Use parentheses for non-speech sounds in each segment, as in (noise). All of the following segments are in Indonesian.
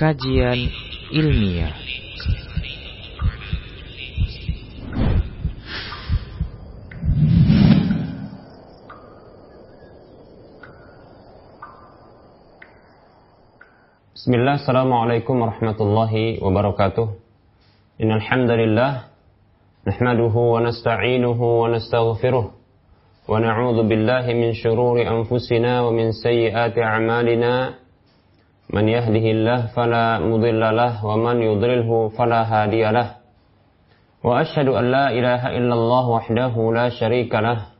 kajian ilmiah. Bismillah, Assalamualaikum warahmatullahi wabarakatuh. Innal hamdalillah nahmaduhu wa nasta'inuhu wa nastaghfiruh wa na'udzu billahi min shururi anfusina wa min sayyiati a'malina. Man yahdihillah fala mudilla lah wa man yudlilhu fala hadiya lah. Wa ashhadu an la ilaha illallah wahdahu la syarika lah.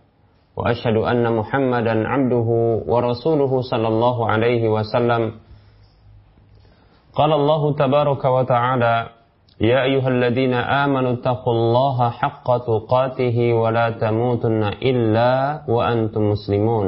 Wa ashhadu anna Muhammadan 'abduhu wa rasuluhu sallallahu alaihi wasallam. قال الله تبارك وتعالى يا أيها الذين آمنوا اتقوا الله حق تقاته ولا تموتن إلا وأنتم مسلمون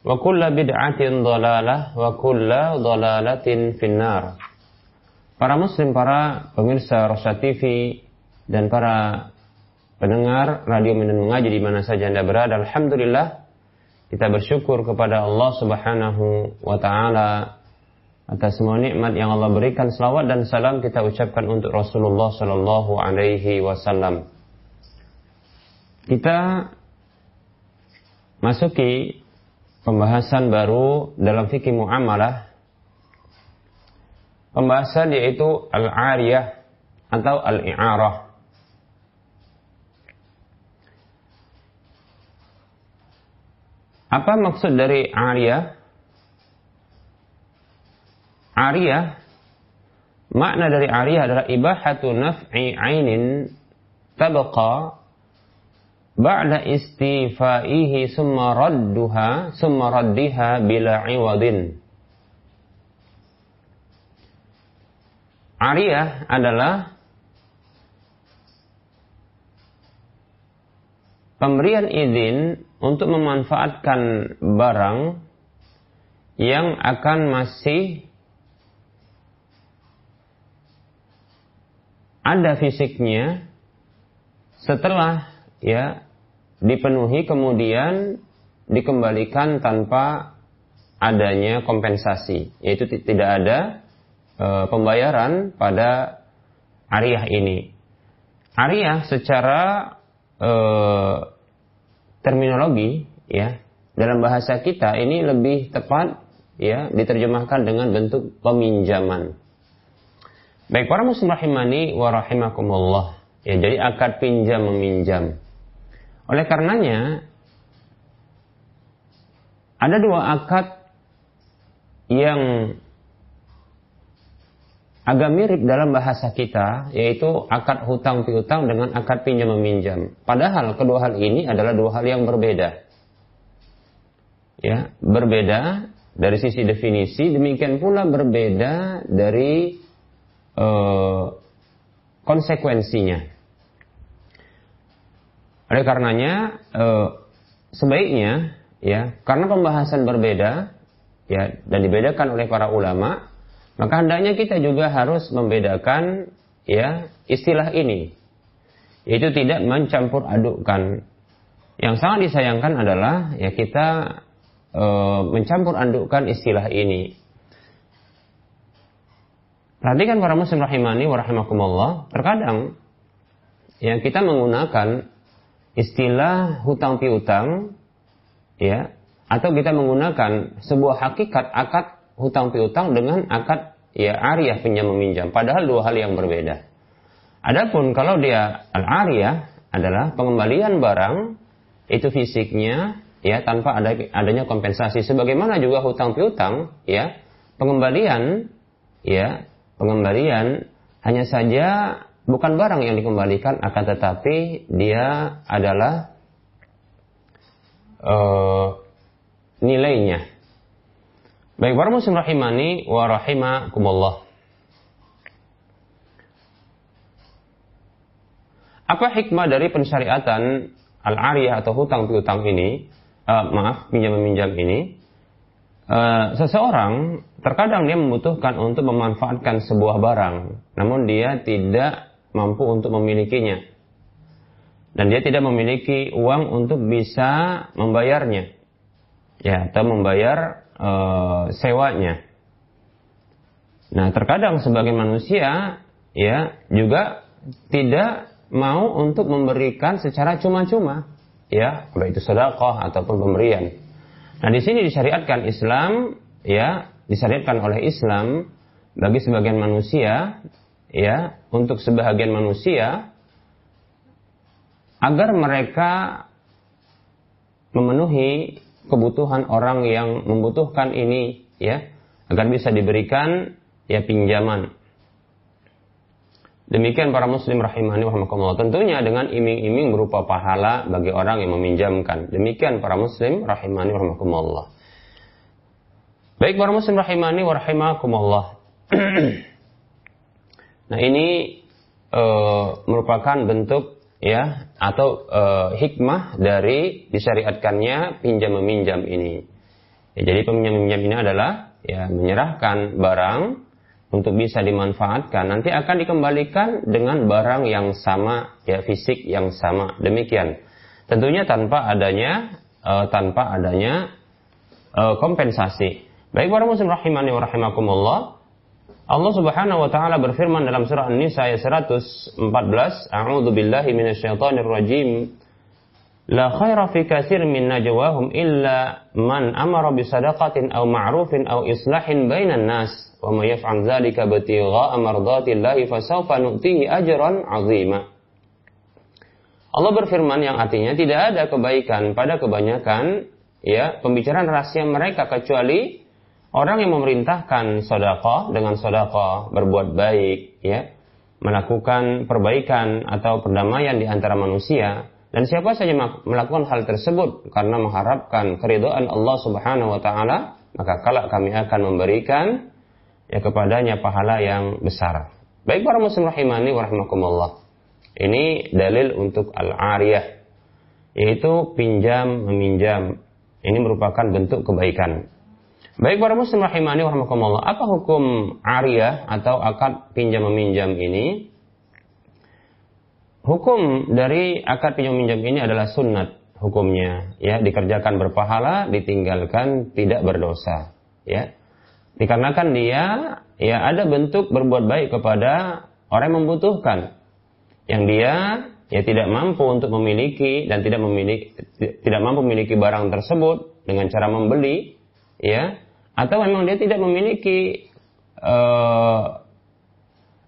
wa kulla bid'atin dhalalah wa kulla dhalalatin finnar. Para muslim, para pemirsa Rosa TV dan para pendengar radio Medan Mengaji di mana saja Anda berada, alhamdulillah kita bersyukur kepada Allah Subhanahu wa taala atas semua nikmat yang Allah berikan. Selawat dan salam kita ucapkan untuk Rasulullah sallallahu alaihi wasallam. Kita masuki pembahasan baru dalam fikih muamalah. Pembahasan yaitu al-ariyah atau al-i'arah. Apa maksud dari ariyah? Ariyah makna dari ariyah adalah ibahatu naf'i ainin tabqa ba'da istifaihi summa radduha summa raddiha bila iwadin. Ariyah adalah pemberian izin untuk memanfaatkan barang yang akan masih ada fisiknya setelah ya dipenuhi kemudian dikembalikan tanpa adanya kompensasi yaitu tidak ada e, pembayaran pada ariah ini. Ariah secara e, terminologi ya dalam bahasa kita ini lebih tepat ya diterjemahkan dengan bentuk peminjaman. Baik para muslim rahimani wa rahimakumullah. Ya jadi akad pinjam meminjam. Oleh karenanya ada dua akad yang agak mirip dalam bahasa kita, yaitu akad hutang piutang dengan akad pinjam meminjam. Padahal kedua hal ini adalah dua hal yang berbeda. Ya, berbeda dari sisi definisi, demikian pula berbeda dari uh, konsekuensinya. Oleh karenanya, uh, sebaiknya ya, karena pembahasan berbeda, ya, dan dibedakan oleh para ulama, maka hendaknya kita juga harus membedakan ya istilah ini. Yaitu tidak mencampur adukkan. Yang sangat disayangkan adalah ya kita e, mencampur adukkan istilah ini. Perhatikan para muslim rahimani wa rahimakumullah, terkadang yang kita menggunakan istilah hutang piutang ya atau kita menggunakan sebuah hakikat akad hutang piutang dengan akad ya ariyah pinjam meminjam. Padahal dua hal yang berbeda. Adapun kalau dia al-ariyah adalah pengembalian barang itu fisiknya ya tanpa ada adanya kompensasi sebagaimana juga hutang piutang ya pengembalian ya pengembalian hanya saja bukan barang yang dikembalikan akan tetapi dia adalah uh, nilainya baik para muslim rahimani wa rahimakumullah Apa hikmah dari pensyariatan al-ariyah atau hutang piutang ini? Uh, maaf, pinjam meminjam ini. Uh, seseorang terkadang dia membutuhkan untuk memanfaatkan sebuah barang, namun dia tidak mampu untuk memilikinya. Dan dia tidak memiliki uang untuk bisa membayarnya. Ya, atau membayar uh, sewanya. Nah, terkadang sebagai manusia ya juga tidak mau untuk memberikan secara cuma-cuma, ya, baik itu sedekah ataupun pemberian. Nah, di sini disyariatkan Islam, ya, disyariatkan oleh Islam bagi sebagian manusia, ya, untuk sebagian manusia agar mereka memenuhi kebutuhan orang yang membutuhkan ini, ya, agar bisa diberikan ya pinjaman Demikian para muslim rahimani wa Tentunya dengan iming-iming berupa pahala bagi orang yang meminjamkan. Demikian para muslim rahimani wa Baik para muslim rahimani wa rahimakumullah. (clears throat) nah ini uh, merupakan bentuk ya atau uh, hikmah dari disyariatkannya pinjam meminjam ini. Ya, jadi peminjam meminjam ini adalah ya menyerahkan barang untuk bisa dimanfaatkan. Nanti akan dikembalikan dengan barang yang sama ya fisik yang sama. Demikian. Tentunya tanpa adanya uh, tanpa adanya uh, kompensasi. Baik para muslim rahimani wa rahimakumullah Allah Subhanahu wa taala berfirman dalam surah An-Nisa ayat 114 A'udzu billahi minasyaitonir rajim La khaira fi katsir min najwahum illa man amara bi sadaqatin aw ma'rufin aw islahin bainan nas wa may yaf'al dzalika batigha'a mardatillahi fasawfa nu'tihi ajran 'azima. Allah berfirman yang artinya tidak ada kebaikan pada kebanyakan ya pembicaraan rahasia mereka kecuali orang yang memerintahkan sedekah dengan sedekah berbuat baik ya melakukan perbaikan atau perdamaian di antara manusia dan siapa saja melakukan hal tersebut karena mengharapkan keridhaan Allah Subhanahu wa taala, maka kalak kami akan memberikan ya kepadanya pahala yang besar. Baik para muslim rahimani wa. Ini dalil untuk al-ariyah yaitu pinjam meminjam. Ini merupakan bentuk kebaikan. Baik para muslim rahimani wa rahimakumullah, apa hukum ariyah atau akad pinjam meminjam ini? Hukum dari akad pinjam minjam ini adalah sunat hukumnya, ya dikerjakan berpahala, ditinggalkan tidak berdosa, ya. Dikarenakan dia ya ada bentuk berbuat baik kepada orang yang membutuhkan, yang dia ya tidak mampu untuk memiliki dan tidak memiliki tidak mampu memiliki barang tersebut dengan cara membeli, ya, atau memang dia tidak memiliki uh,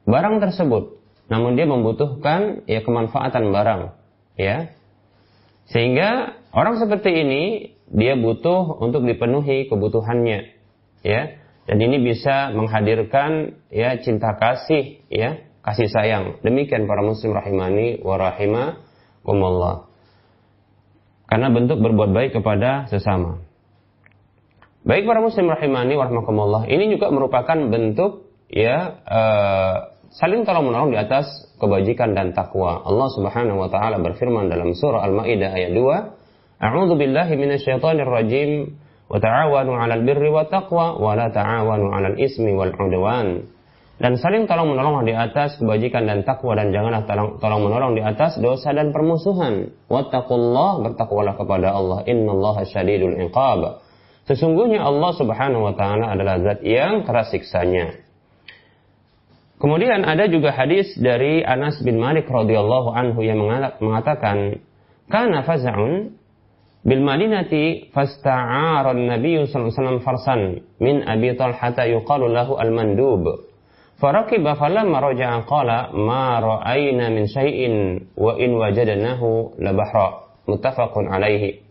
barang tersebut namun dia membutuhkan ya kemanfaatan barang, ya. Sehingga orang seperti ini dia butuh untuk dipenuhi kebutuhannya, ya. Dan ini bisa menghadirkan ya cinta kasih, ya, kasih sayang. Demikian para muslim rahimani wa rahimakumullah. Karena bentuk berbuat baik kepada sesama. Baik para muslim rahimani wa rahimakumullah, ini juga merupakan bentuk ya uh, saling tolong menolong di atas kebajikan dan takwa. Allah Subhanahu wa taala berfirman dalam surah Al-Maidah ayat 2, A'udzu billahi minasyaitonir rajim wa ta'awanu 'alal birri wa taqwa wa la ta'awanu 'alal ismi wal 'udwan. Dan saling tolong menolong di atas kebajikan dan takwa dan janganlah tolong, tolong menolong di atas dosa dan permusuhan. Wattaqullah bertakwalah kepada Allah. Innallaha syadidul iqab. Sesungguhnya Allah Subhanahu wa taala adalah zat yang keras siksanya. Kemudian ada juga hadis dari Anas bin Malik radhiyallahu anhu yang mengatakan, "Kana faz'un bil Madinati fasta'ara an-nabiy farsan min Abi Talhah yuqalu lahu al-mandub. Farakiba falamma raja'a qala ma ra'ayna min syai'in wa in wajadnahu la bahra. Muttafaqun alaihi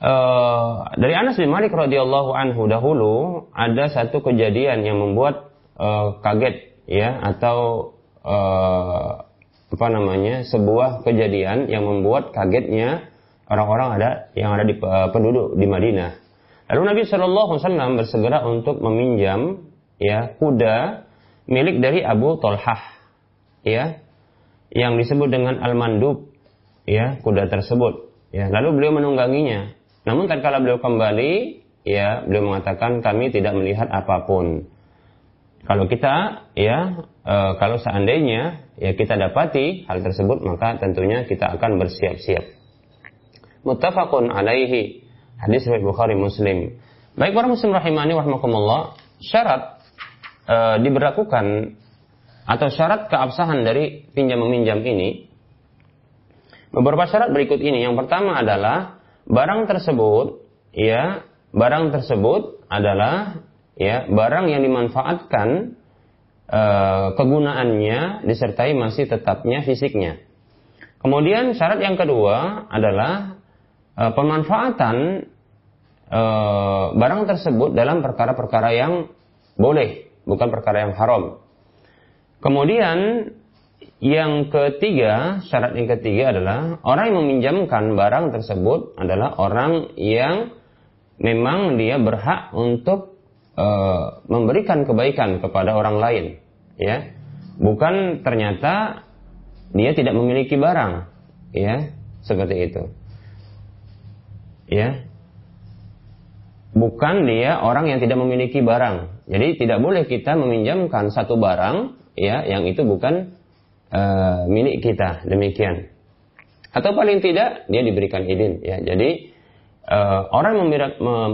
Uh, dari Anas bin Malik radhiyallahu anhu dahulu ada satu kejadian yang membuat uh, kaget ya atau uh, apa namanya sebuah kejadian yang membuat kagetnya orang-orang ada yang ada di uh, penduduk di Madinah. Lalu Nabi Shallallahu Alaihi Wasallam bersegera untuk meminjam ya kuda milik dari Abu Tolhah ya yang disebut dengan Al-Mandub ya kuda tersebut ya lalu beliau menungganginya namun tatkala beliau kembali, ya beliau mengatakan kami tidak melihat apa pun. Kalau kita ya e, kalau seandainya ya kita dapati hal tersebut maka tentunya kita akan bersiap-siap. Muttafaqun alaihi. Hadis riwayat Bukhari Muslim. Baik para muslim rahimani warahmatullah, syarat e, diberlakukan atau syarat keabsahan dari pinjam meminjam ini beberapa syarat berikut ini. Yang pertama adalah barang tersebut ya barang tersebut adalah ya barang yang dimanfaatkan e, kegunaannya disertai masih tetapnya fisiknya. Kemudian syarat yang kedua adalah e, pemanfaatan e, barang tersebut dalam perkara-perkara yang boleh, bukan perkara yang haram. Kemudian yang ketiga, syarat yang ketiga adalah orang yang meminjamkan barang tersebut adalah orang yang memang dia berhak untuk e, memberikan kebaikan kepada orang lain, ya. Bukan ternyata dia tidak memiliki barang, ya, seperti itu. Ya. Bukan dia orang yang tidak memiliki barang. Jadi tidak boleh kita meminjamkan satu barang ya yang itu bukan uh, milik kita. Demikian. Atau paling tidak dia diberikan izin ya. Jadi uh, orang yang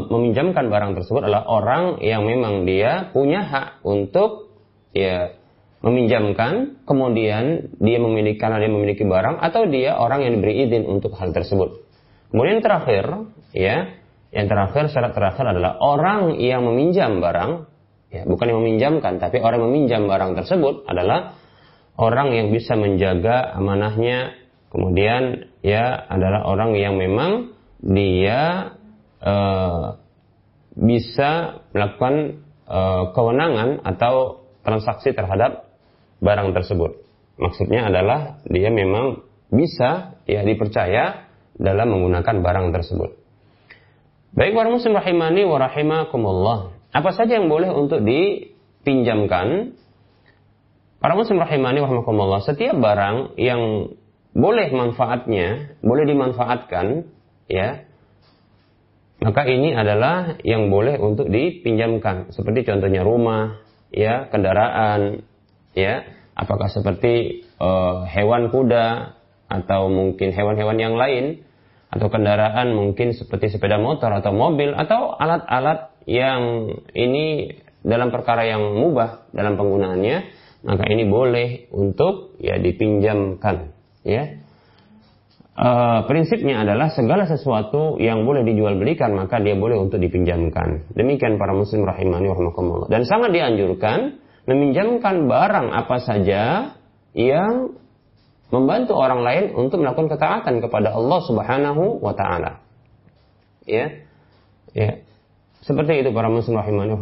meminjamkan barang tersebut adalah orang yang memang dia punya hak untuk ya meminjamkan. Kemudian dia memiliki karena dia memiliki barang atau dia orang yang diberi izin untuk hal tersebut. Kemudian terakhir ya yang terakhir syarat terakhir adalah orang yang meminjam barang ya bukan yang meminjamkan tapi orang yang meminjam barang tersebut adalah orang yang bisa menjaga amanahnya, kemudian ya adalah orang yang memang dia uh, bisa melakukan uh, kewenangan atau transaksi terhadap barang tersebut. Maksudnya adalah dia memang bisa ya dipercaya dalam menggunakan barang tersebut. Baik para muslim rahimani. Apa saja yang boleh untuk dipinjamkan Para muslim rahimani rahmatullah, setiap barang yang boleh manfaatnya, boleh dimanfaatkan, ya, maka ini adalah yang boleh untuk dipinjamkan. Seperti contohnya rumah, ya, kendaraan, ya, apakah seperti uh, hewan kuda atau mungkin hewan-hewan yang lain atau kendaraan mungkin seperti sepeda motor atau mobil atau alat-alat yang ini dalam perkara yang mubah dalam penggunaannya maka ini boleh untuk ya dipinjamkan ya e, prinsipnya adalah segala sesuatu yang boleh dijual belikan maka dia boleh untuk dipinjamkan demikian para muslim rahimani rahimakumullah dan sangat dianjurkan meminjamkan barang apa saja yang membantu orang lain untuk melakukan ketaatan kepada Allah Subhanahu wa taala. Ya. Ya. Seperti itu para muslim rahimani.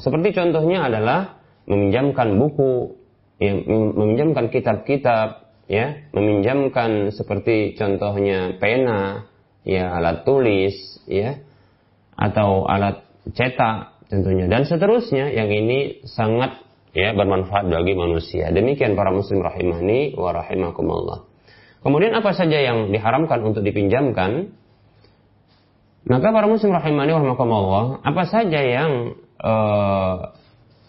Seperti contohnya adalah meminjamkan buku ya, meminjamkan kitab-kitab, ya, meminjamkan seperti contohnya pena, ya, alat tulis, ya, atau alat cetak tentunya dan seterusnya yang ini sangat ya bermanfaat bagi manusia. Demikian para muslim rahimani wa rahimakumullah. Kemudian apa saja yang diharamkan untuk dipinjamkan? Maka para muslim rahimani wa rahimakumullah, apa saja yang uh,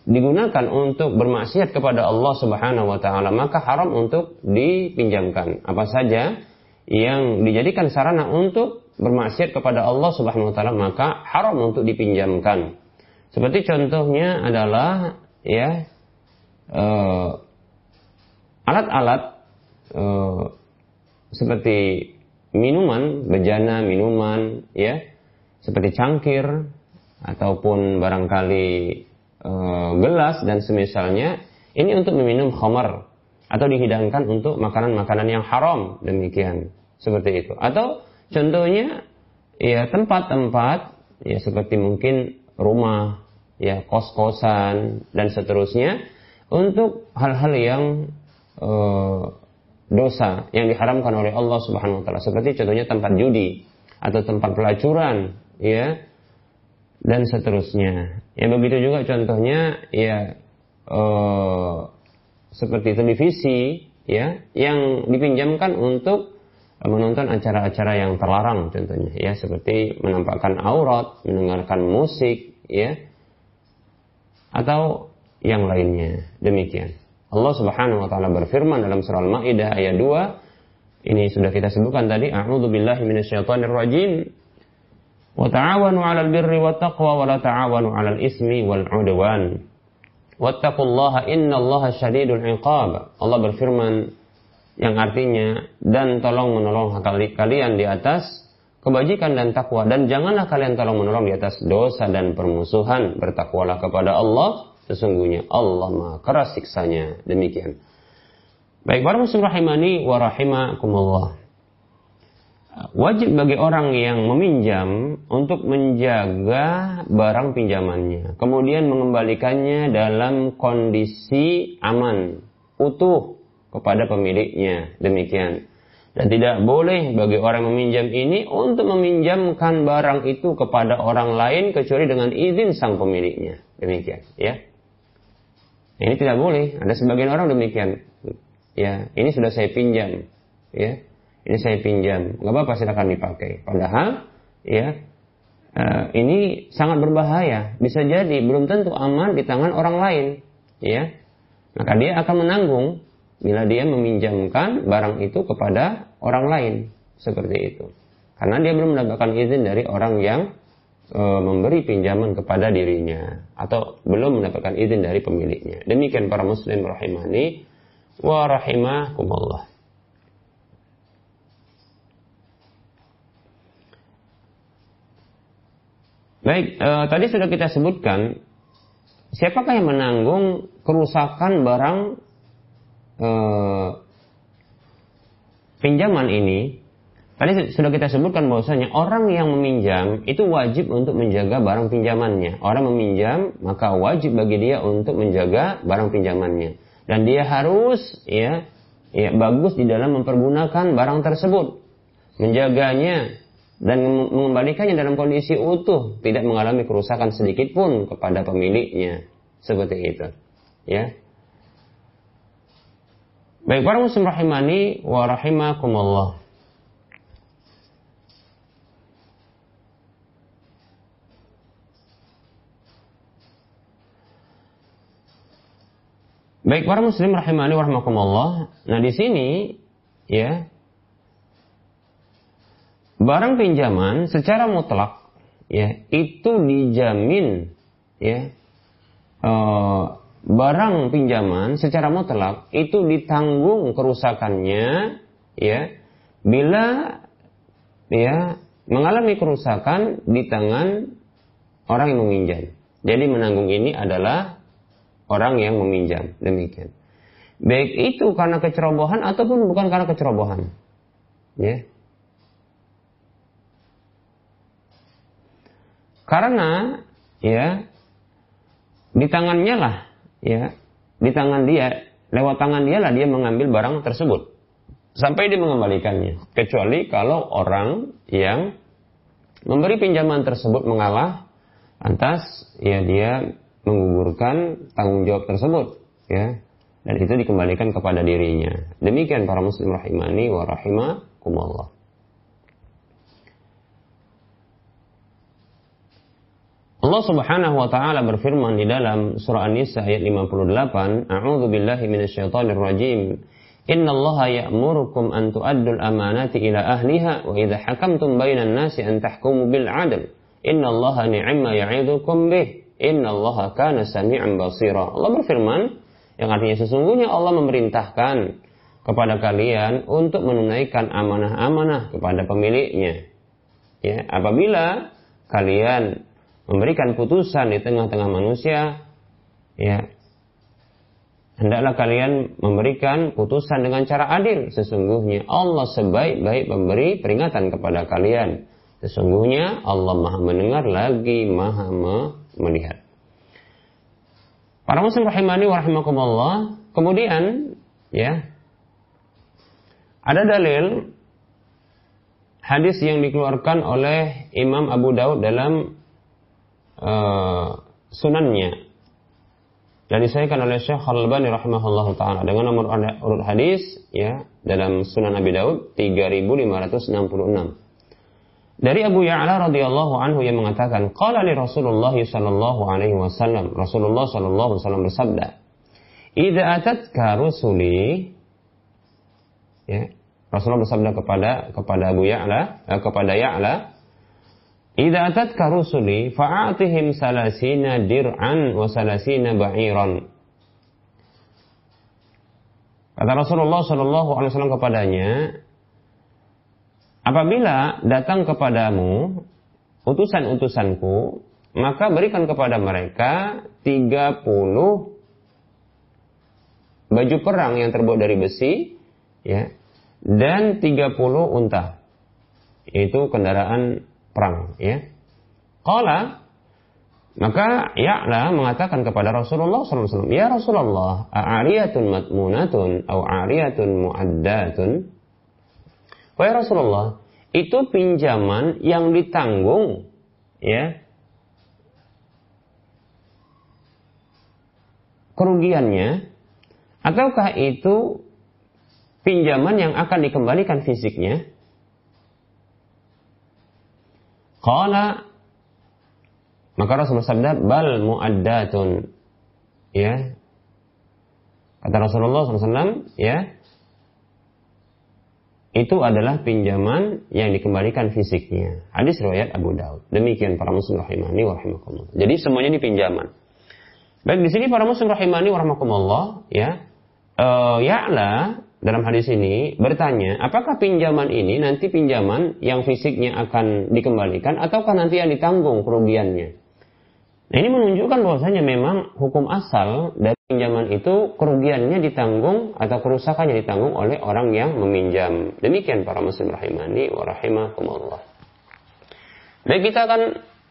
digunakan untuk bermaksiat kepada Allah Subhanahu wa taala, maka haram untuk dipinjamkan. Apa saja yang dijadikan sarana untuk bermaksiat kepada Allah Subhanahu wa taala, maka haram untuk dipinjamkan. Seperti contohnya adalah ya alat alat-alat uh, seperti minuman, bejana minuman, ya, seperti cangkir ataupun barangkali e, gelas dan semisalnya, ini untuk meminum khamar atau dihidangkan untuk makanan-makanan yang haram demikian seperti itu. Atau contohnya ya tempat-tempat ya seperti mungkin rumah, ya kos-kosan dan seterusnya untuk hal-hal yang e, dosa yang diharamkan oleh Allah Subhanahu wa taala seperti contohnya tempat judi atau tempat pelacuran ya dan seterusnya. Ya begitu juga contohnya ya e, seperti televisi ya yang dipinjamkan untuk menonton acara-acara yang terlarang contohnya ya seperti menampakkan aurat, mendengarkan musik ya atau yang lainnya. Demikian. Allah Subhanahu wa taala berfirman dalam surah Al-Maidah ayat 2 ini sudah kita sebutkan tadi a'udzu billahi minasyaitonir rajim ta'awanu 'alal birri wat taqwa wa la ta'awanu 'alal ismi wal 'udwan wattaqullaha innallaha syadidul 'iqab Allah berfirman yang artinya dan tolong menolong kalian di atas kebajikan dan takwa dan janganlah kalian tolong menolong di atas dosa dan permusuhan bertakwalah kepada Allah Sesungguhnya Allah maha keras siksanya. Demikian. Baik, para muslim rahimani wa rahimakumullah. Wajib bagi orang yang meminjam untuk menjaga barang pinjamannya. Kemudian mengembalikannya dalam kondisi aman, utuh kepada pemiliknya. Demikian. Dan tidak boleh bagi orang meminjam ini untuk meminjamkan barang itu kepada orang lain kecuali dengan izin sang pemiliknya. Demikian, ya. Ini tidak boleh. Ada sebagian orang demikian. Ya, ini sudah saya pinjam. Ya, ini saya pinjam. Gak apa-apa silakan dipakai. Padahal, ya, uh, ini sangat berbahaya. Bisa jadi belum tentu aman di tangan orang lain. Ya, maka dia akan menanggung bila dia meminjamkan barang itu kepada orang lain seperti itu. Karena dia belum mendapatkan izin dari orang yang e, memberi pinjaman kepada dirinya atau belum mendapatkan izin dari pemiliknya. Demikian para muslim rahimani wa rahimakumullah. Baik, e, tadi sudah kita sebutkan siapakah yang menanggung kerusakan barang e, pinjaman ini Tadi sudah kita sebutkan bahwasanya orang yang meminjam itu wajib untuk menjaga barang pinjamannya. Orang meminjam maka wajib bagi dia untuk menjaga barang pinjamannya. Dan dia harus ya ya bagus di dalam mempergunakan barang tersebut. Menjaganya dan mengembalikannya dalam kondisi utuh, tidak mengalami kerusakan sedikit pun kepada pemiliknya. Seperti itu. Ya. Baik para muslim rahimani wa rahimakumullah. Baik para muslim rahimani warahmatullah. Nah di sini ya barang pinjaman secara mutlak ya itu dijamin ya e, barang pinjaman secara mutlak itu ditanggung kerusakannya ya bila ya mengalami kerusakan di tangan orang yang meminjam. Jadi menanggung ini adalah orang yang meminjam. Demikian. Baik itu karena kecerobohan ataupun bukan karena kecerobohan. Ya. Karena ya di tangannya lah ya di tangan dia lewat tangan dia lah dia mengambil barang tersebut. Sampai dia mengembalikannya. Kecuali kalau orang yang memberi pinjaman tersebut mengalah lantas ya dia menggugurkan tanggung jawab tersebut ya. Dan itu dikembalikan kepada dirinya. Demikian para muslim rahimani wa rahimakumullah Allah Subhanahu wa taala berfirman di dalam surah An-Nisa ayat 58, A'udzu billahi minasyaitonir rajim. Inna Allah ya'murukum an tu'addul amanati ila ahliha wa idza hakamtum bainan nasi an tahkumu bil 'adl. Inna Allah ni'ma ya'idukum bih. Inna Allah kana sami'an basira. Allah berfirman, yang artinya sesungguhnya Allah memerintahkan kepada kalian untuk menunaikan amanah-amanah kepada pemiliknya. Ya, apabila kalian memberikan putusan di tengah-tengah manusia, ya, hendaklah kalian memberikan putusan dengan cara adil. Sesungguhnya Allah sebaik-baik memberi peringatan kepada kalian. Sesungguhnya Allah Maha mendengar lagi Maha melihat. Para muslim rahimani wa rahimakumullah, kemudian ya ada dalil hadis yang dikeluarkan oleh Imam Abu Daud dalam uh, sunannya dan disahkan oleh Syekh Al-Albani rahimahullah taala dengan nomor urut hadis ya dalam Sunan Abi Daud 3566. Dari Abu Ya'la radhiyallahu anhu yang mengatakan, qala li Rasulullah sallallahu alaihi wasallam, Rasulullah sallallahu alaihi wasallam bersabda, "Idza atatka rusuli" ya, Rasulullah bersabda kepada kepada Abu Ya'la, eh, kepada Ya'la, "Idza atatka rusuli fa'atihim salasina dir'an wa salasina ba'iran." Kata Rasulullah Shallallahu Alaihi Wasallam kepadanya, apabila datang kepadamu utusan-utusanku, maka berikan kepada mereka 30 baju perang yang terbuat dari besi, ya, dan 30 unta. Itu kendaraan perang, ya. Qala maka Ya'la mengatakan kepada Rasulullah SAW, Ya Rasulullah, a'ariyatun matmunatun, au a'ariyatun mu'addatun. Wahai Rasulullah, itu pinjaman yang ditanggung, ya, kerugiannya, ataukah itu pinjaman yang akan dikembalikan fisiknya? Qala maka Rasulullah sabda bal muaddatun ya kata Rasulullah SAW ya itu adalah pinjaman yang dikembalikan fisiknya. Hadis riwayat Abu Daud. Demikian para muslim rahimani wa rahimakumullah. Jadi semuanya ini pinjaman. Baik di sini para muslim rahimani wa rahimakumullah ya. Uh, Ya'la dalam hadis ini bertanya, apakah pinjaman ini nanti pinjaman yang fisiknya akan dikembalikan ataukah nanti yang ditanggung kerugiannya? Nah ini menunjukkan bahwasanya memang hukum asal dari pinjaman itu kerugiannya ditanggung atau kerusakannya ditanggung oleh orang yang meminjam. Demikian para muslim rahimani wa rahimakumullah. Baik kita akan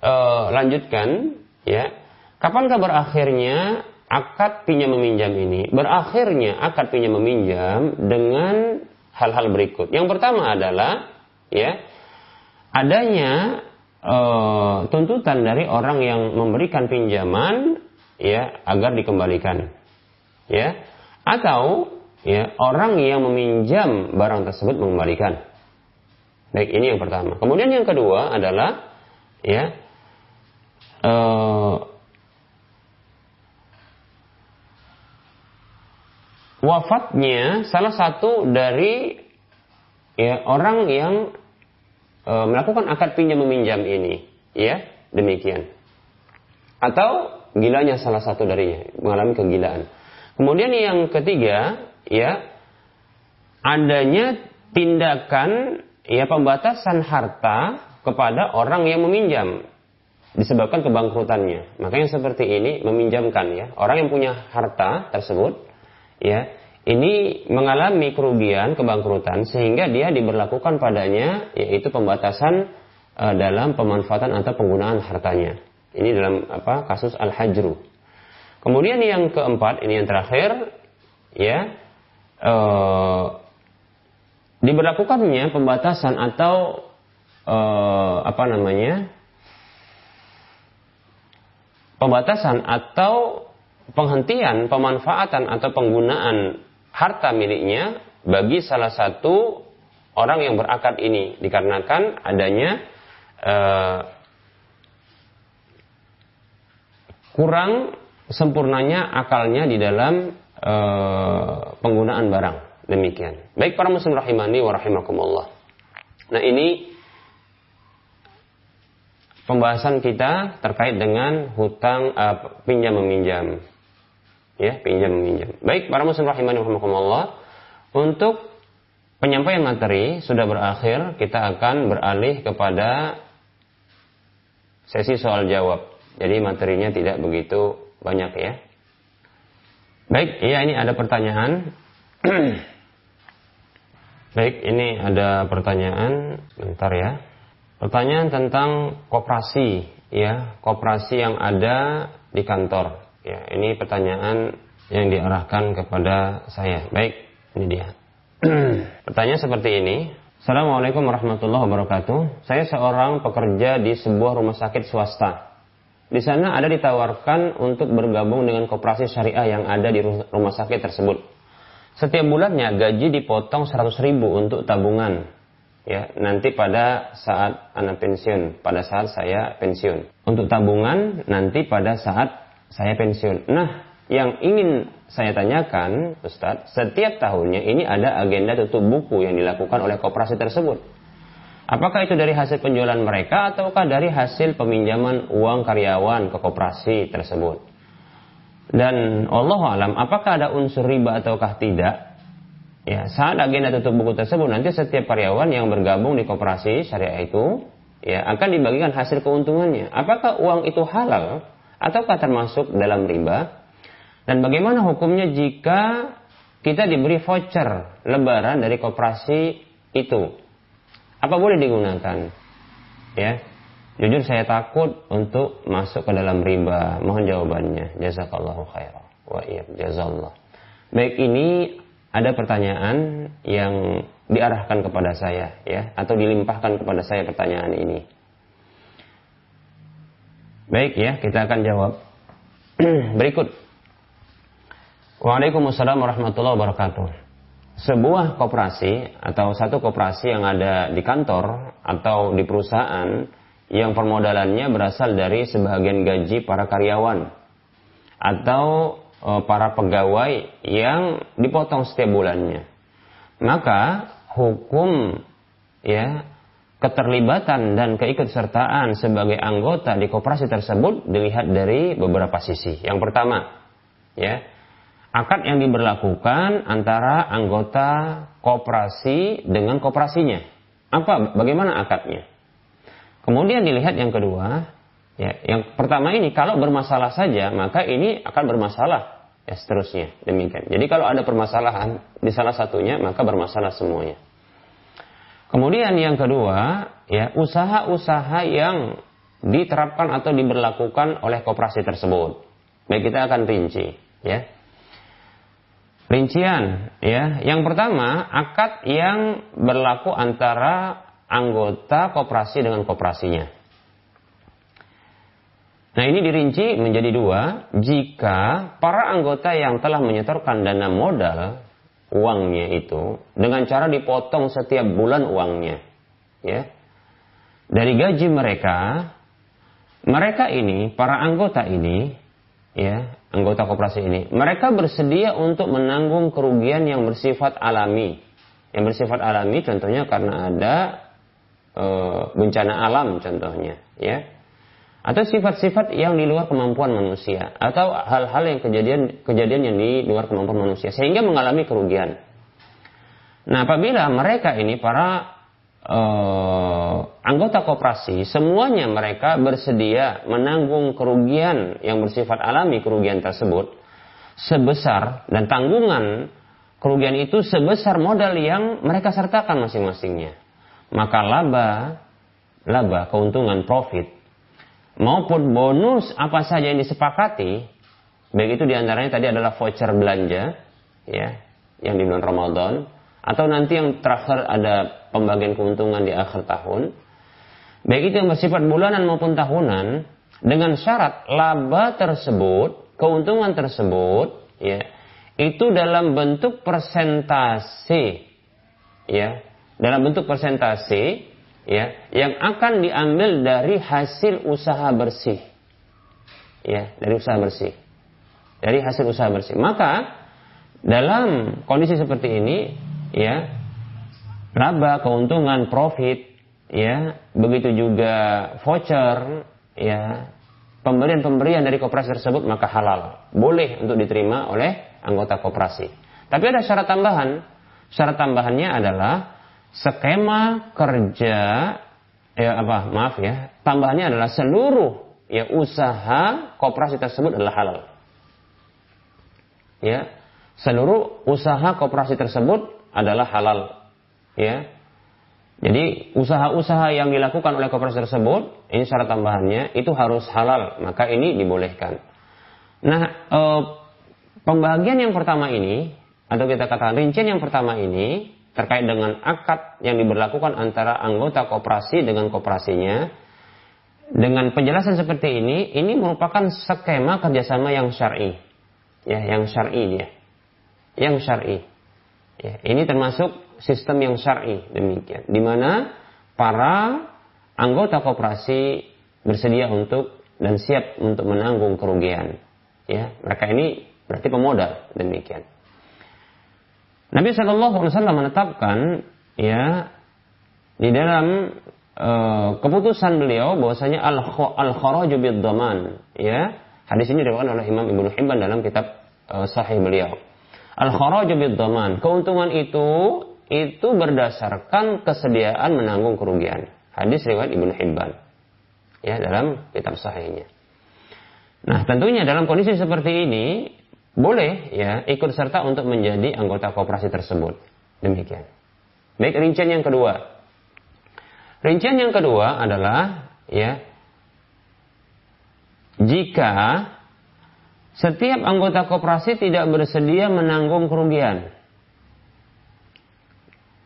uh, lanjutkan ya. Kapankah berakhirnya akad pinjam meminjam ini berakhirnya akad pinjam meminjam dengan hal-hal berikut. Yang pertama adalah ya adanya e, tuntutan dari orang yang memberikan pinjaman ya agar dikembalikan. Ya. Atau ya orang yang meminjam barang tersebut mengembalikan. Baik, ini yang pertama. Kemudian yang kedua adalah ya e, wafatnya salah satu dari ya, orang yang e, melakukan akad pinjam meminjam ini, ya demikian. Atau gilanya salah satu darinya mengalami kegilaan. Kemudian yang ketiga, ya adanya tindakan ya pembatasan harta kepada orang yang meminjam disebabkan kebangkrutannya. Makanya seperti ini meminjamkan ya orang yang punya harta tersebut ya ini mengalami kerugian kebangkrutan sehingga dia diberlakukan padanya yaitu pembatasan uh, dalam pemanfaatan atau penggunaan hartanya. Ini dalam apa kasus al-hajru. Kemudian yang keempat ini yang terakhir ya uh, diberlakukannya pembatasan atau uh, apa namanya pembatasan atau penghentian pemanfaatan atau penggunaan harta miliknya bagi salah satu orang yang berakad ini. Dikarenakan adanya uh, kurang sempurnanya akalnya di dalam uh, penggunaan barang. Demikian. Baik para muslim rahimani wa rahimakumullah. Nah ini pembahasan kita terkait dengan hutang uh, pinjam meminjam ya pinjam meminjam. Baik para muslim rahimani rahimakumullah. Untuk penyampaian materi sudah berakhir, kita akan beralih kepada sesi soal jawab. Jadi materinya tidak begitu banyak ya. Baik, iya ini ada pertanyaan. (clears throat) Baik, ini ada pertanyaan. Bentar ya. Pertanyaan tentang koperasi ya, koperasi yang ada di kantor. Ya, ini pertanyaan yang diarahkan kepada saya. Baik, ini dia. (clears throat) Pertanyaan seperti ini. Assalamualaikum warahmatullahi wabarakatuh. Saya seorang pekerja di sebuah rumah sakit swasta. Di sana ada ditawarkan untuk bergabung dengan koperasi syariah yang ada di rumah sakit tersebut. Setiap bulannya gaji dipotong 100 ribu untuk tabungan. Ya, nanti pada saat anak pensiun, pada saat saya pensiun. Untuk tabungan nanti pada saat saya pensiun. Nah, yang ingin saya tanyakan, Ustadz, setiap tahunnya ini ada agenda tutup buku yang dilakukan oleh koperasi tersebut. Apakah itu dari hasil penjualan mereka ataukah dari hasil peminjaman uang karyawan ke koperasi tersebut? Dan Allah alam, apakah ada unsur riba ataukah tidak? Ya, saat agenda tutup buku tersebut nanti setiap karyawan yang bergabung di koperasi syariah itu ya akan dibagikan hasil keuntungannya. Apakah uang itu halal ataukah termasuk dalam riba? Dan bagaimana hukumnya jika kita diberi voucher lebaran dari koperasi itu? Apa boleh digunakan? Ya. Jujur saya takut untuk masuk ke dalam riba. Mohon jawabannya. Jazakallahu khairan. Wa iya, jazallah. Baik ini ada pertanyaan yang diarahkan kepada saya ya atau dilimpahkan kepada saya pertanyaan ini. Baik ya, kita akan jawab. (clears throat) Berikut. Waalaikumsalam warahmatullahi wabarakatuh. Sebuah koperasi atau satu koperasi yang ada di kantor atau di perusahaan yang permodalannya berasal dari sebagian gaji para karyawan atau e, para pegawai yang dipotong setiap bulannya. Maka hukum ya keterlibatan dan keikutsertaan sebagai anggota di koperasi tersebut dilihat dari beberapa sisi. Yang pertama, ya, akad yang diberlakukan antara anggota koperasi dengan koperasinya. Apa bagaimana akadnya? Kemudian dilihat yang kedua, ya, yang pertama ini kalau bermasalah saja, maka ini akan bermasalah ya seterusnya demikian. Jadi kalau ada permasalahan di salah satunya, maka bermasalah semuanya. Kemudian yang kedua, ya usaha-usaha yang diterapkan atau diberlakukan oleh koperasi tersebut. Baik kita akan rinci, ya. Rincian, ya. Yang pertama, akad yang berlaku antara anggota koperasi dengan koperasinya. Nah ini dirinci menjadi dua, jika para anggota yang telah menyetorkan dana modal uangnya itu dengan cara dipotong setiap bulan uangnya ya. Dari gaji mereka mereka ini para anggota ini ya anggota koperasi ini mereka bersedia untuk menanggung kerugian yang bersifat alami. Yang bersifat alami contohnya karena ada e, bencana alam contohnya ya atau sifat-sifat yang di luar kemampuan manusia atau hal-hal yang kejadian kejadian yang di luar kemampuan manusia sehingga mengalami kerugian. Nah, apabila mereka ini para uh, anggota koperasi semuanya mereka bersedia menanggung kerugian yang bersifat alami kerugian tersebut sebesar dan tanggungan kerugian itu sebesar modal yang mereka sertakan masing-masingnya. Maka laba laba keuntungan profit maupun bonus apa saja yang disepakati, baik itu di antaranya tadi adalah voucher belanja, ya, yang di bulan Ramadan, atau nanti yang terakhir ada pembagian keuntungan di akhir tahun, baik itu yang bersifat bulanan maupun tahunan, dengan syarat laba tersebut, keuntungan tersebut, ya, itu dalam bentuk persentase, ya, dalam bentuk persentase ya yang akan diambil dari hasil usaha bersih. Ya dari usaha bersih. Dari hasil usaha bersih. Maka dalam kondisi seperti ini ya laba keuntungan profit ya begitu juga voucher ya pemberian-pemberian dari koperasi tersebut maka halal. Boleh untuk diterima oleh anggota koperasi. Tapi ada syarat tambahan. Syarat tambahannya adalah skema kerja ya apa maaf ya tambahannya adalah seluruh ya usaha koperasi tersebut adalah halal. Ya seluruh usaha koperasi tersebut adalah halal. Ya jadi usaha-usaha yang dilakukan oleh koperasi tersebut ini syarat tambahannya itu harus halal maka ini dibolehkan. Nah e, pembagian yang pertama ini atau kita katakan rincian yang pertama ini terkait dengan akad yang diberlakukan antara anggota koperasi dengan koperasinya. Dengan penjelasan seperti ini ini merupakan skema kerjasama yang syar'i. Ya yang syar'i dia. Yang syar'i. Ya, ini termasuk sistem yang syar'i demikian. Di mana para anggota koperasi bersedia untuk dan siap untuk menanggung kerugian. Ya mereka ini berarti pemodal demikian Nabi Shallallahu Alaihi Wasallam menetapkan ya di dalam uh, keputusan beliau bahwasanya al al kharaju bid daman ya. Hadis ini diriwayatkan oleh Imam Ibnu Hibban dalam kitab uh, sahih beliau. Al kharaju bid daman keuntungan itu itu berdasarkan kesediaan menanggung kerugian. Hadis riwayat Ibnu Hibban ya dalam kitab sahihnya. Nah tentunya dalam kondisi seperti ini boleh ya ikut serta untuk menjadi anggota kooperasi tersebut. Demikian. Baik, rincian yang kedua. Rincian yang kedua adalah ya jika setiap anggota kooperasi tidak bersedia menanggung kerugian.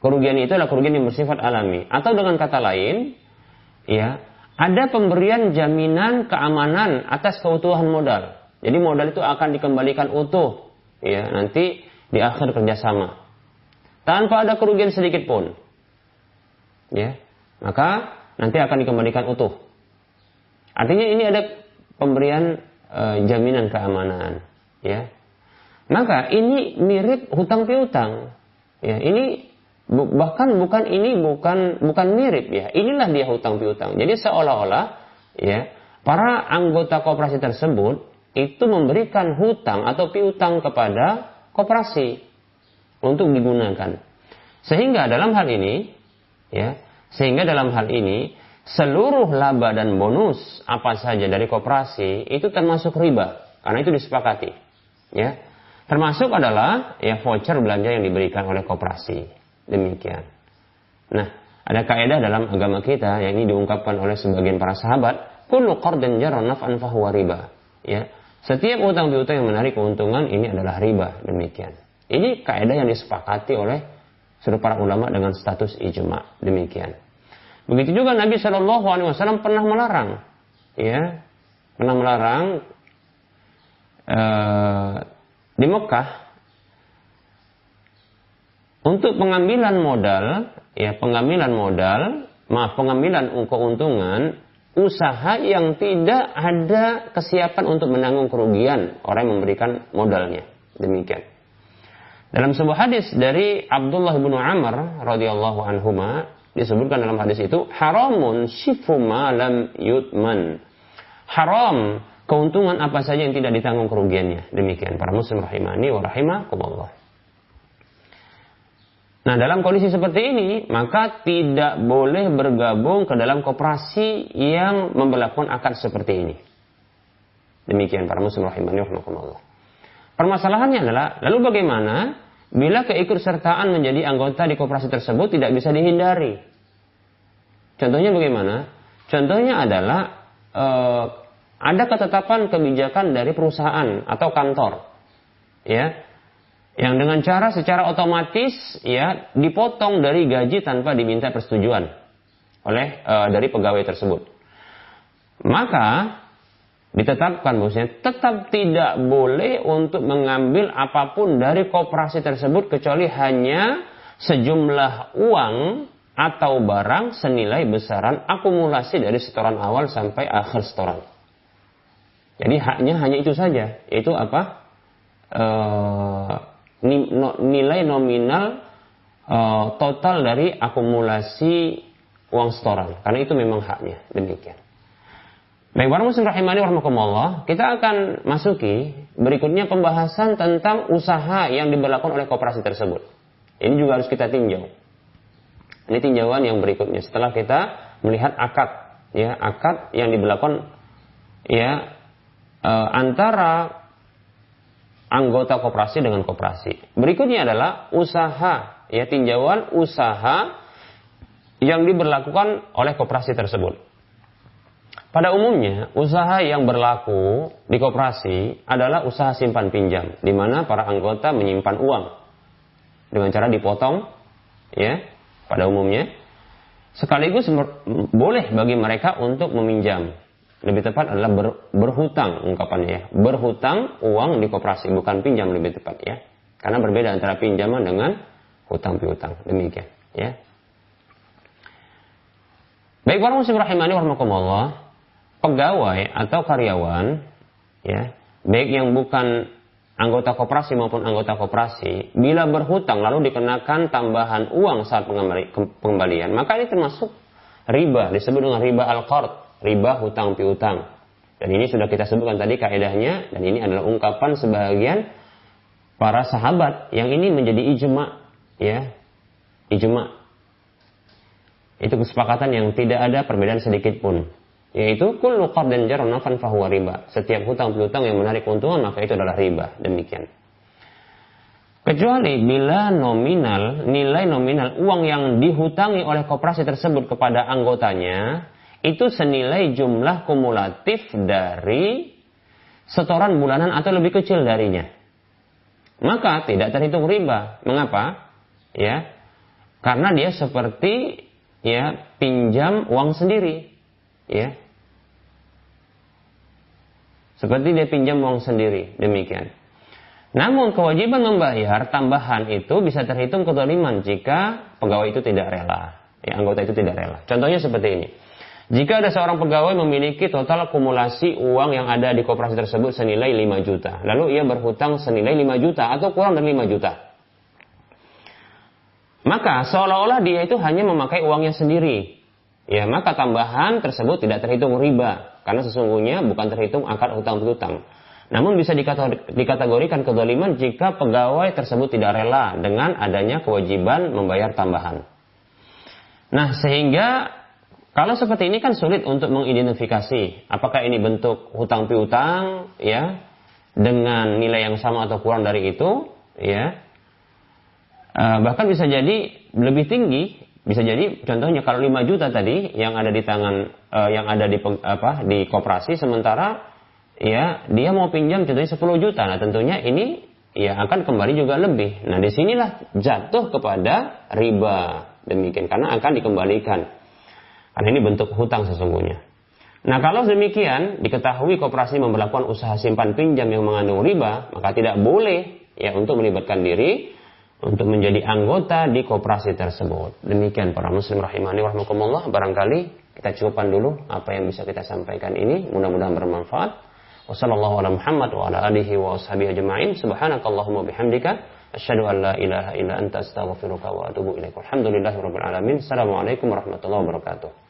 Kerugian itu adalah kerugian yang bersifat alami. Atau dengan kata lain, ya, ada pemberian jaminan keamanan atas keutuhan modal. Jadi modal itu akan dikembalikan utuh ya nanti di akhir kerjasama. Tanpa ada kerugian sedikit pun ya maka nanti akan dikembalikan utuh. Artinya ini ada pemberian e, jaminan keamanan ya. Maka ini mirip hutang piutang ya. Ini bahkan bukan ini bukan bukan mirip ya. Inilah dia hutang piutang. Jadi seolah-olah ya para anggota kooperasi tersebut itu memberikan hutang atau piutang kepada koperasi untuk digunakan. Sehingga dalam hal ini, ya, sehingga dalam hal ini seluruh laba dan bonus apa saja dari koperasi itu termasuk riba karena itu disepakati, ya. Termasuk adalah ya voucher belanja yang diberikan oleh koperasi. Demikian. Nah, ada kaidah dalam agama kita yang ini diungkapkan oleh sebagian para sahabat, kullu qardin jarra naf'an fahuwa riba. Ya, setiap utang piutang yang menarik keuntungan ini adalah riba demikian. Ini kaidah yang disepakati oleh seluruh para ulama dengan status ijma demikian. Begitu juga Nabi Shallallahu Alaihi Wasallam pernah melarang, ya, pernah melarang uh, di Mekah untuk pengambilan modal, ya pengambilan modal, maaf pengambilan keuntungan usaha yang tidak ada kesiapan untuk menanggung kerugian orang yang memberikan modalnya. Demikian. Dalam sebuah hadis dari Abdullah bin Amr radhiyallahu anhu disebutkan dalam hadis itu haramun shifu malam yutman. Haram keuntungan apa saja yang tidak ditanggung kerugiannya. Demikian para muslim rahimani wa rahimakumullah. Nah, dalam kondisi seperti ini, maka tidak boleh bergabung ke dalam koperasi yang memperlakukan akad seperti ini. Demikian para muslim rahimani rahimakumullah. Permasalahannya adalah, lalu bagaimana bila keikutsertaan menjadi anggota di koperasi tersebut tidak bisa dihindari? Contohnya bagaimana? Contohnya adalah eh, ada ketetapan kebijakan dari perusahaan atau kantor, ya, yang dengan cara secara otomatis ya dipotong dari gaji tanpa diminta persetujuan oleh e, dari pegawai tersebut. Maka ditetapkan bahwasanya tetap tidak boleh untuk mengambil apa pun dari koperasi tersebut kecuali hanya sejumlah uang atau barang senilai besaran akumulasi dari setoran awal sampai akhir setoran. Jadi haknya hanya itu saja, yaitu apa? E, nilai nominal uh, total dari akumulasi uang setoran karena itu memang haknya demikian. Baik, para muslim rahimani warahmatullah, kita akan masuki berikutnya pembahasan tentang usaha yang diberlakukan oleh koperasi tersebut. Ini juga harus kita tinjau. Ini tinjauan yang berikutnya setelah kita melihat akad ya, akad yang diberlakukan ya e, antara anggota koperasi dengan koperasi. Berikutnya adalah usaha ya tinjauan usaha yang diberlakukan oleh koperasi tersebut. Pada umumnya, usaha yang berlaku di koperasi adalah usaha simpan pinjam, di mana para anggota menyimpan uang dengan cara dipotong, ya, pada umumnya. Sekaligus boleh bagi mereka untuk meminjam. Lebih tepat adalah ber, berhutang ungkapannya ya. Berhutang uang di koperasi, bukan pinjam lebih tepat ya. Karena berbeda antara pinjaman dengan hutang piutang. Demikian ya. Baik para muslim rahimani warahmatullah pegawai atau karyawan ya baik yang bukan anggota koperasi maupun anggota koperasi bila berhutang lalu dikenakan tambahan uang saat pengembalian maka ini termasuk riba disebut dengan riba al-qard riba hutang piutang dan ini sudah kita sebutkan tadi kaidahnya dan ini adalah ungkapan sebagian para sahabat yang ini menjadi ijma ya ijma itu kesepakatan yang tidak ada perbedaan sedikit pun yaitu kullu qardin jarra nafan fahuwa riba. Setiap hutang piutang yang menarik keuntungan maka itu adalah riba. Demikian. Kecuali bila nominal, nilai nominal uang yang dihutangi oleh koperasi tersebut kepada anggotanya itu senilai jumlah kumulatif dari setoran bulanan atau lebih kecil darinya. Maka tidak terhitung riba. Mengapa? Ya. Karena dia seperti ya pinjam uang sendiri ya seperti dia pinjam uang sendiri demikian namun kewajiban membayar tambahan itu bisa terhitung kedoliman jika pegawai itu tidak rela ya anggota itu tidak rela contohnya seperti ini jika ada seorang pegawai memiliki total akumulasi uang yang ada di koperasi tersebut senilai 5 juta. Lalu ia berhutang senilai 5 juta atau kurang dari 5 juta. Maka seolah-olah dia itu hanya memakai uangnya sendiri ya maka tambahan tersebut tidak terhitung riba karena sesungguhnya bukan terhitung akar hutang piutang. Namun bisa dikategorikan kedoliman jika pegawai tersebut tidak rela dengan adanya kewajiban membayar tambahan. Nah, sehingga kalau seperti ini kan sulit untuk mengidentifikasi apakah ini bentuk hutang piutang ya dengan nilai yang sama atau kurang dari itu ya. Eh, bahkan bisa jadi lebih tinggi bisa jadi contohnya kalau 5 juta tadi yang ada di tangan uh, yang ada di apa di koperasi sementara ya dia mau pinjam contohnya 10 juta. Nah, tentunya ini ya akan kembali juga lebih. Nah, di sinilah jatuh kepada riba demikian karena akan dikembalikan. Karena ini bentuk hutang sesungguhnya. Nah, kalau demikian diketahui koperasi memperlakukan usaha simpan pinjam yang mengandung riba, maka tidak boleh ya untuk melibatkan diri untuk menjadi anggota di koperasi tersebut. Demikian para muslim rahimani warahmatullah. Barangkali kita cukupkan dulu apa yang bisa kita sampaikan ini. Mudah-mudahan bermanfaat. Wassalamualaikum Muhammad wa ala alihi wa ashabihi ajma'in. Subhanakallahumma bihamdika. Asyhadu an la ilaha illa anta astaghfiruka wa atubu ilaik. Alhamdulillahirabbil. Assalamualaikum warahmatullahi wabarakatuh.